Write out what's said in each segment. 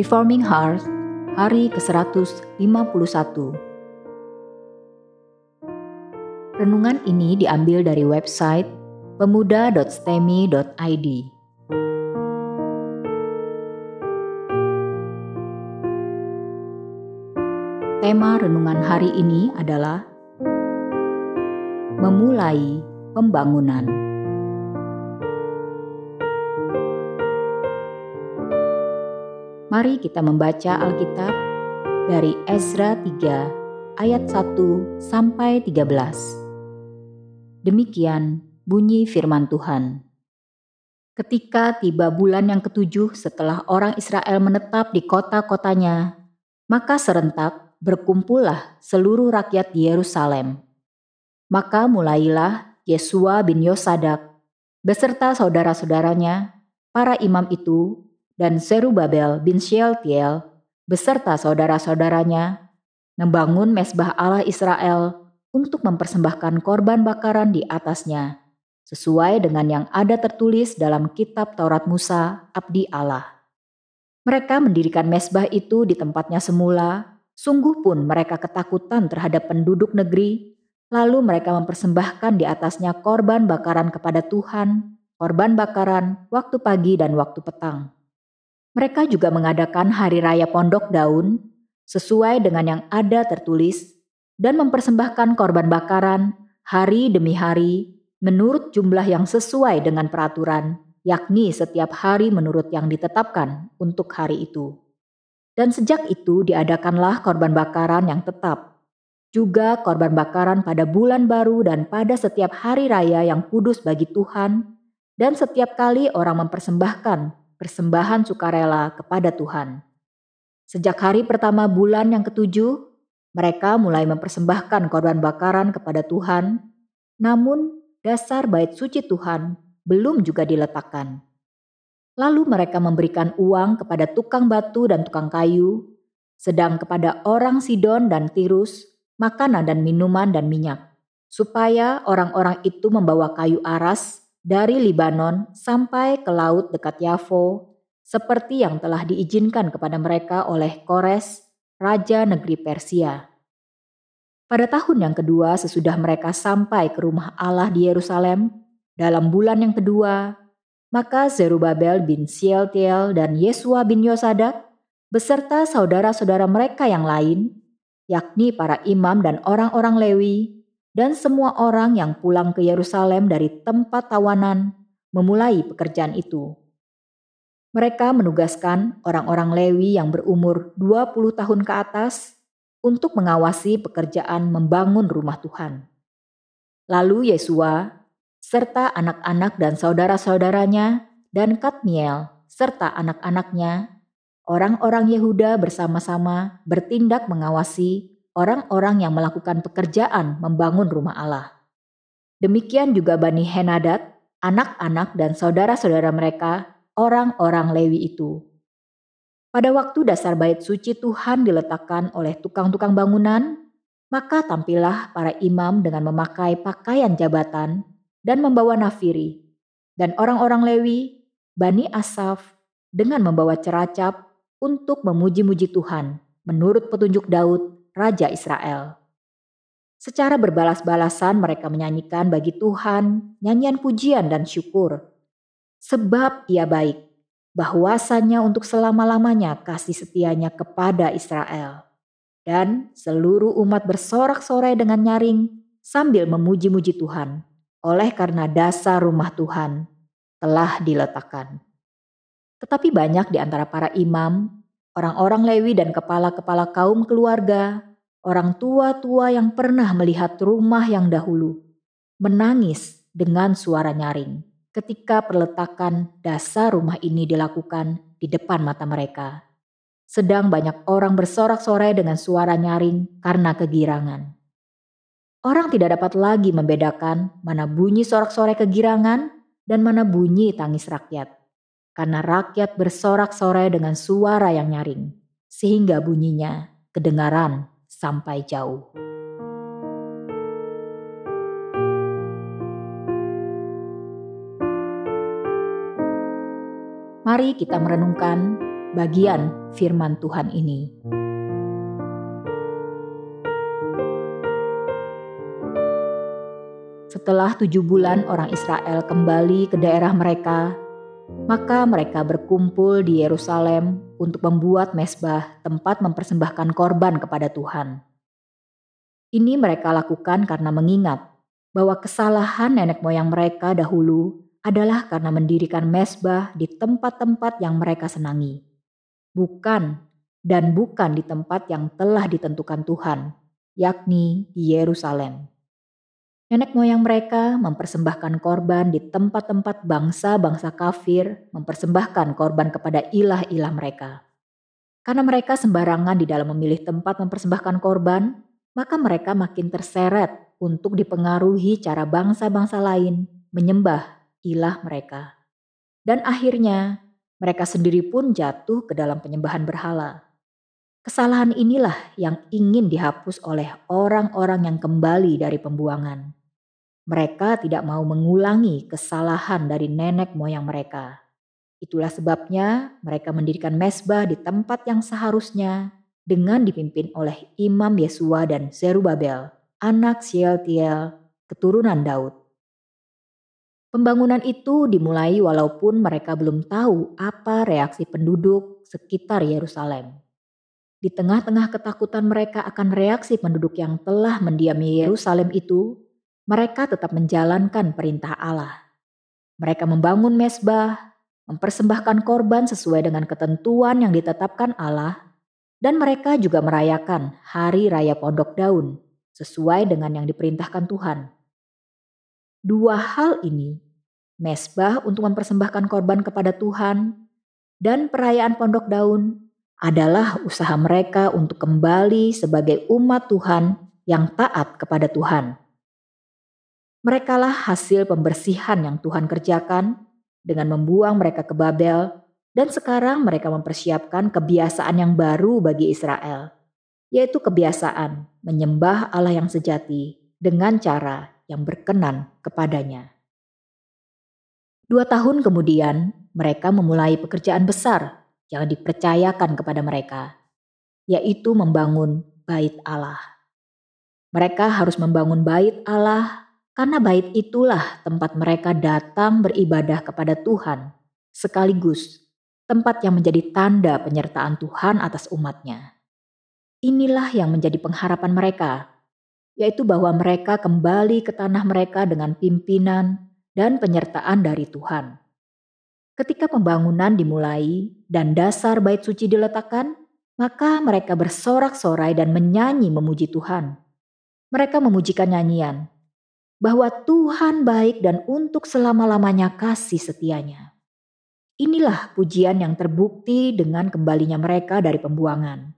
Reforming Heart, hari ke-151. Renungan ini diambil dari website pemuda.stemi.id. Tema renungan hari ini adalah memulai pembangunan. Mari kita membaca Alkitab dari Ezra 3 ayat 1 sampai 13. Demikian bunyi firman Tuhan. Ketika tiba bulan yang ketujuh setelah orang Israel menetap di kota-kotanya, maka serentak berkumpullah seluruh rakyat Yerusalem. Maka mulailah Yesua bin Yosadak beserta saudara-saudaranya, para imam itu dan Zerubabel bin Shealtiel beserta saudara-saudaranya membangun mesbah Allah Israel untuk mempersembahkan korban bakaran di atasnya, sesuai dengan yang ada tertulis dalam kitab Taurat Musa, abdi Allah. Mereka mendirikan mesbah itu di tempatnya semula, sungguh pun mereka ketakutan terhadap penduduk negeri, lalu mereka mempersembahkan di atasnya korban bakaran kepada Tuhan, korban bakaran waktu pagi dan waktu petang. Mereka juga mengadakan hari raya pondok daun sesuai dengan yang ada tertulis dan mempersembahkan korban bakaran hari demi hari menurut jumlah yang sesuai dengan peraturan, yakni setiap hari menurut yang ditetapkan untuk hari itu. Dan sejak itu diadakanlah korban bakaran yang tetap, juga korban bakaran pada bulan baru dan pada setiap hari raya yang kudus bagi Tuhan, dan setiap kali orang mempersembahkan persembahan sukarela kepada Tuhan. Sejak hari pertama bulan yang ketujuh, mereka mulai mempersembahkan korban bakaran kepada Tuhan, namun dasar bait suci Tuhan belum juga diletakkan. Lalu mereka memberikan uang kepada tukang batu dan tukang kayu, sedang kepada orang Sidon dan Tirus makanan dan minuman dan minyak, supaya orang-orang itu membawa kayu aras dari Libanon sampai ke laut dekat Yafo, seperti yang telah diizinkan kepada mereka oleh Kores, raja negeri Persia. Pada tahun yang kedua sesudah mereka sampai ke rumah Allah di Yerusalem, dalam bulan yang kedua, maka Zerubabel bin Sieltiel dan Yesua bin Yosadak beserta saudara-saudara mereka yang lain, yakni para imam dan orang-orang Lewi, dan semua orang yang pulang ke Yerusalem dari tempat tawanan memulai pekerjaan itu. Mereka menugaskan orang-orang Lewi yang berumur 20 tahun ke atas untuk mengawasi pekerjaan membangun rumah Tuhan. Lalu Yesua serta anak-anak dan saudara-saudaranya dan Katmiel serta anak-anaknya, orang-orang Yehuda bersama-sama bertindak mengawasi orang-orang yang melakukan pekerjaan membangun rumah Allah. Demikian juga Bani Henadat, anak-anak dan saudara-saudara mereka, orang-orang Lewi itu. Pada waktu dasar bait suci Tuhan diletakkan oleh tukang-tukang bangunan, maka tampillah para imam dengan memakai pakaian jabatan dan membawa nafiri, dan orang-orang Lewi, Bani Asaf, dengan membawa ceracap untuk memuji-muji Tuhan menurut petunjuk Daud Raja Israel. Secara berbalas-balasan mereka menyanyikan bagi Tuhan nyanyian pujian dan syukur. Sebab ia baik, bahwasanya untuk selama-lamanya kasih setianya kepada Israel. Dan seluruh umat bersorak-sorai dengan nyaring sambil memuji-muji Tuhan, oleh karena dasar rumah Tuhan telah diletakkan. Tetapi banyak di antara para imam, orang-orang Lewi dan kepala-kepala kaum keluarga orang tua-tua yang pernah melihat rumah yang dahulu menangis dengan suara nyaring ketika perletakan dasar rumah ini dilakukan di depan mata mereka. Sedang banyak orang bersorak-sorai dengan suara nyaring karena kegirangan. Orang tidak dapat lagi membedakan mana bunyi sorak-sorai kegirangan dan mana bunyi tangis rakyat. Karena rakyat bersorak-sorai dengan suara yang nyaring, sehingga bunyinya kedengaran sampai jauh. Mari kita merenungkan bagian firman Tuhan ini. Setelah tujuh bulan orang Israel kembali ke daerah mereka, maka mereka berkumpul di Yerusalem untuk membuat mesbah tempat mempersembahkan korban kepada Tuhan. Ini mereka lakukan karena mengingat bahwa kesalahan nenek moyang mereka dahulu adalah karena mendirikan mesbah di tempat-tempat yang mereka senangi, bukan dan bukan di tempat yang telah ditentukan Tuhan, yakni di Yerusalem. Nenek moyang mereka mempersembahkan korban di tempat-tempat bangsa-bangsa kafir, mempersembahkan korban kepada ilah-ilah mereka. Karena mereka sembarangan di dalam memilih tempat mempersembahkan korban, maka mereka makin terseret untuk dipengaruhi cara bangsa-bangsa lain menyembah ilah mereka. Dan akhirnya mereka sendiri pun jatuh ke dalam penyembahan berhala. Kesalahan inilah yang ingin dihapus oleh orang-orang yang kembali dari pembuangan. Mereka tidak mau mengulangi kesalahan dari nenek moyang mereka. Itulah sebabnya mereka mendirikan mesbah di tempat yang seharusnya dengan dipimpin oleh Imam Yesua dan Zerubabel, anak Sieltiel, keturunan Daud. Pembangunan itu dimulai walaupun mereka belum tahu apa reaksi penduduk sekitar Yerusalem. Di tengah-tengah ketakutan mereka akan reaksi penduduk yang telah mendiami Yerusalem itu, mereka tetap menjalankan perintah Allah. Mereka membangun mesbah, mempersembahkan korban sesuai dengan ketentuan yang ditetapkan Allah, dan mereka juga merayakan Hari Raya Pondok Daun sesuai dengan yang diperintahkan Tuhan. Dua hal ini, mesbah untuk mempersembahkan korban kepada Tuhan dan perayaan Pondok Daun, adalah usaha mereka untuk kembali sebagai umat Tuhan yang taat kepada Tuhan. Merekalah hasil pembersihan yang Tuhan kerjakan dengan membuang mereka ke Babel dan sekarang mereka mempersiapkan kebiasaan yang baru bagi Israel, yaitu kebiasaan menyembah Allah yang sejati dengan cara yang berkenan kepadanya. Dua tahun kemudian, mereka memulai pekerjaan besar yang dipercayakan kepada mereka, yaitu membangun bait Allah. Mereka harus membangun bait Allah karena bait itulah tempat mereka datang beribadah kepada Tuhan, sekaligus tempat yang menjadi tanda penyertaan Tuhan atas umatnya. Inilah yang menjadi pengharapan mereka, yaitu bahwa mereka kembali ke tanah mereka dengan pimpinan dan penyertaan dari Tuhan. Ketika pembangunan dimulai dan dasar bait suci diletakkan, maka mereka bersorak-sorai dan menyanyi memuji Tuhan. Mereka memujikan nyanyian, bahwa Tuhan baik dan untuk selama-lamanya kasih setianya. Inilah pujian yang terbukti dengan kembalinya mereka dari pembuangan.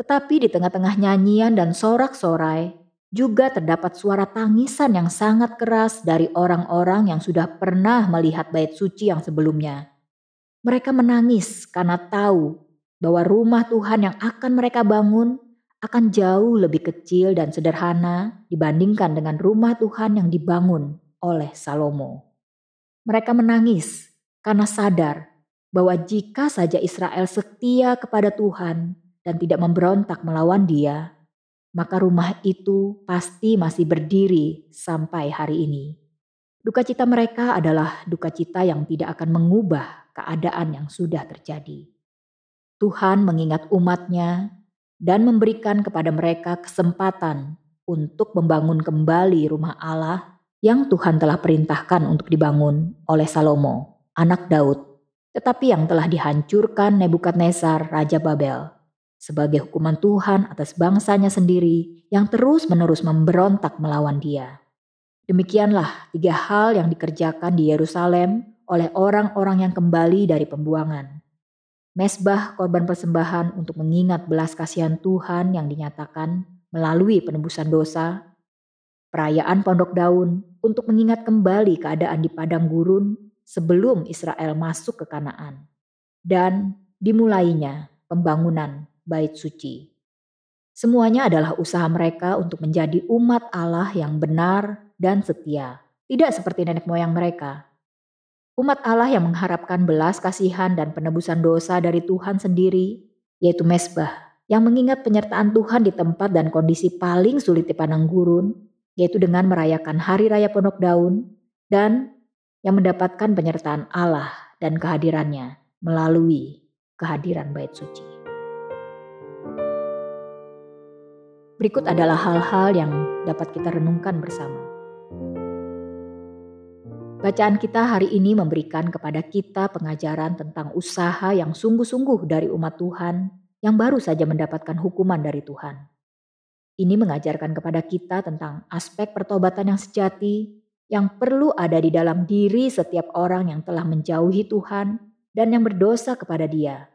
Tetapi di tengah-tengah nyanyian dan sorak-sorai, juga terdapat suara tangisan yang sangat keras dari orang-orang yang sudah pernah melihat bait suci yang sebelumnya. Mereka menangis karena tahu bahwa rumah Tuhan yang akan mereka bangun akan jauh lebih kecil dan sederhana dibandingkan dengan rumah Tuhan yang dibangun oleh Salomo. Mereka menangis karena sadar bahwa jika saja Israel setia kepada Tuhan dan tidak memberontak melawan Dia, maka rumah itu pasti masih berdiri sampai hari ini. Duka cita mereka adalah duka cita yang tidak akan mengubah keadaan yang sudah terjadi. Tuhan mengingat umatnya dan memberikan kepada mereka kesempatan untuk membangun kembali rumah Allah yang Tuhan telah perintahkan untuk dibangun oleh Salomo, anak Daud, tetapi yang telah dihancurkan Nebukadnezar, Raja Babel, sebagai hukuman Tuhan atas bangsanya sendiri yang terus-menerus memberontak melawan dia. Demikianlah tiga hal yang dikerjakan di Yerusalem oleh orang-orang yang kembali dari pembuangan mesbah korban persembahan untuk mengingat belas kasihan Tuhan yang dinyatakan melalui penebusan dosa, perayaan pondok daun untuk mengingat kembali keadaan di padang gurun sebelum Israel masuk ke Kanaan, dan dimulainya pembangunan bait suci. Semuanya adalah usaha mereka untuk menjadi umat Allah yang benar dan setia, tidak seperti nenek moyang mereka Umat Allah yang mengharapkan belas kasihan dan penebusan dosa dari Tuhan sendiri, yaitu mesbah, yang mengingat penyertaan Tuhan di tempat dan kondisi paling sulit dipandang gurun, yaitu dengan merayakan Hari Raya Pondok Daun, dan yang mendapatkan penyertaan Allah dan kehadirannya melalui kehadiran bait suci. Berikut adalah hal-hal yang dapat kita renungkan bersama. Bacaan kita hari ini memberikan kepada kita pengajaran tentang usaha yang sungguh-sungguh dari umat Tuhan yang baru saja mendapatkan hukuman dari Tuhan. Ini mengajarkan kepada kita tentang aspek pertobatan yang sejati yang perlu ada di dalam diri setiap orang yang telah menjauhi Tuhan dan yang berdosa kepada Dia.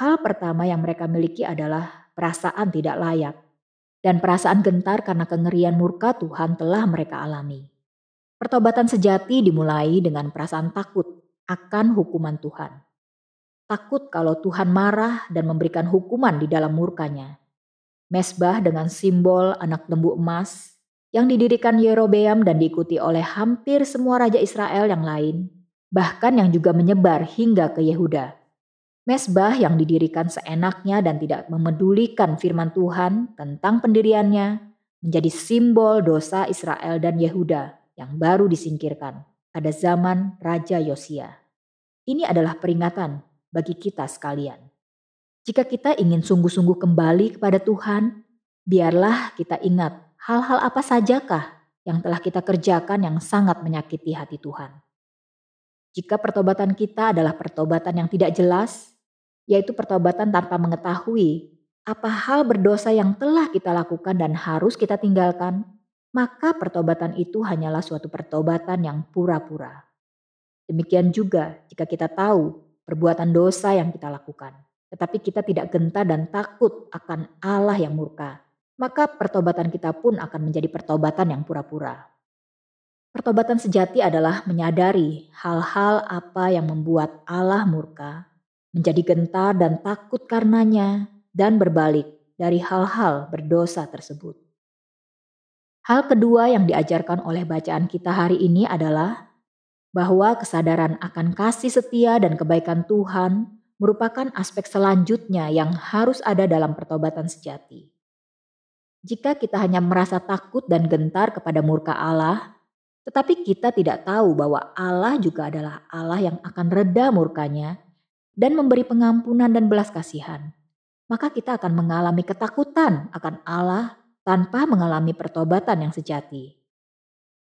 Hal pertama yang mereka miliki adalah perasaan tidak layak dan perasaan gentar karena kengerian murka Tuhan telah mereka alami. Pertobatan sejati dimulai dengan perasaan takut akan hukuman Tuhan. Takut kalau Tuhan marah dan memberikan hukuman di dalam murkanya. Mesbah dengan simbol anak lembu emas yang didirikan Yerobeam dan diikuti oleh hampir semua raja Israel yang lain, bahkan yang juga menyebar hingga ke Yehuda. Mesbah yang didirikan seenaknya dan tidak memedulikan firman Tuhan tentang pendiriannya menjadi simbol dosa Israel dan Yehuda yang baru disingkirkan pada zaman Raja Yosia. Ini adalah peringatan bagi kita sekalian. Jika kita ingin sungguh-sungguh kembali kepada Tuhan, biarlah kita ingat hal-hal apa sajakah yang telah kita kerjakan yang sangat menyakiti hati Tuhan. Jika pertobatan kita adalah pertobatan yang tidak jelas, yaitu pertobatan tanpa mengetahui apa hal berdosa yang telah kita lakukan dan harus kita tinggalkan, maka pertobatan itu hanyalah suatu pertobatan yang pura-pura. Demikian juga jika kita tahu perbuatan dosa yang kita lakukan, tetapi kita tidak gentar dan takut akan Allah yang murka, maka pertobatan kita pun akan menjadi pertobatan yang pura-pura. Pertobatan sejati adalah menyadari hal-hal apa yang membuat Allah murka, menjadi gentar dan takut karenanya, dan berbalik dari hal-hal berdosa tersebut. Hal kedua yang diajarkan oleh bacaan kita hari ini adalah bahwa kesadaran akan kasih setia dan kebaikan Tuhan merupakan aspek selanjutnya yang harus ada dalam pertobatan sejati. Jika kita hanya merasa takut dan gentar kepada murka Allah, tetapi kita tidak tahu bahwa Allah juga adalah Allah yang akan reda murkanya dan memberi pengampunan dan belas kasihan, maka kita akan mengalami ketakutan akan Allah tanpa mengalami pertobatan yang sejati.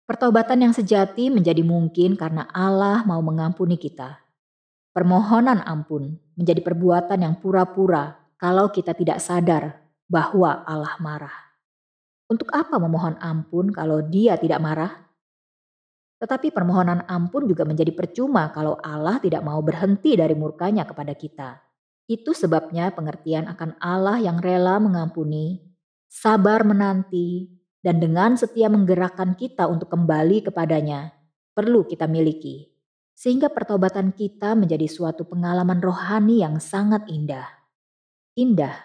Pertobatan yang sejati menjadi mungkin karena Allah mau mengampuni kita. Permohonan ampun menjadi perbuatan yang pura-pura kalau kita tidak sadar bahwa Allah marah. Untuk apa memohon ampun kalau Dia tidak marah? Tetapi permohonan ampun juga menjadi percuma kalau Allah tidak mau berhenti dari murkanya kepada kita. Itu sebabnya pengertian akan Allah yang rela mengampuni sabar menanti, dan dengan setia menggerakkan kita untuk kembali kepadanya, perlu kita miliki. Sehingga pertobatan kita menjadi suatu pengalaman rohani yang sangat indah. Indah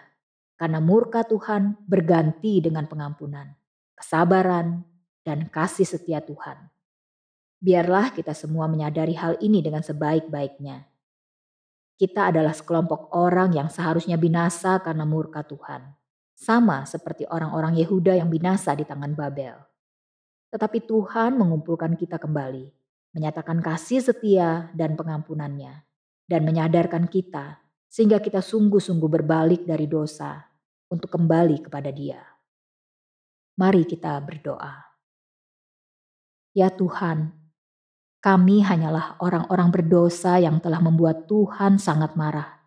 karena murka Tuhan berganti dengan pengampunan, kesabaran, dan kasih setia Tuhan. Biarlah kita semua menyadari hal ini dengan sebaik-baiknya. Kita adalah sekelompok orang yang seharusnya binasa karena murka Tuhan sama seperti orang-orang Yehuda yang binasa di tangan Babel. Tetapi Tuhan mengumpulkan kita kembali, menyatakan kasih setia dan pengampunannya, dan menyadarkan kita sehingga kita sungguh-sungguh berbalik dari dosa untuk kembali kepada Dia. Mari kita berdoa. Ya Tuhan, kami hanyalah orang-orang berdosa yang telah membuat Tuhan sangat marah.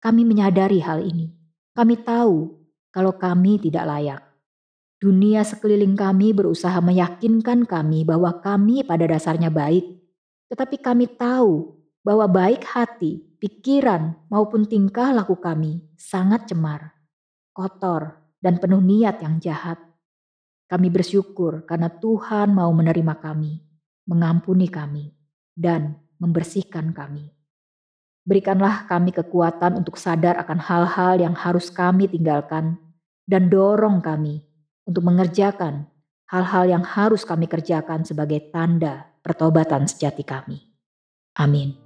Kami menyadari hal ini. Kami tahu kalau kami tidak layak. Dunia sekeliling kami berusaha meyakinkan kami bahwa kami pada dasarnya baik, tetapi kami tahu bahwa baik hati, pikiran, maupun tingkah laku kami sangat cemar, kotor, dan penuh niat yang jahat. Kami bersyukur karena Tuhan mau menerima kami, mengampuni kami, dan membersihkan kami. Berikanlah kami kekuatan untuk sadar akan hal-hal yang harus kami tinggalkan dan dorong kami untuk mengerjakan hal-hal yang harus kami kerjakan sebagai tanda pertobatan sejati kami. Amin.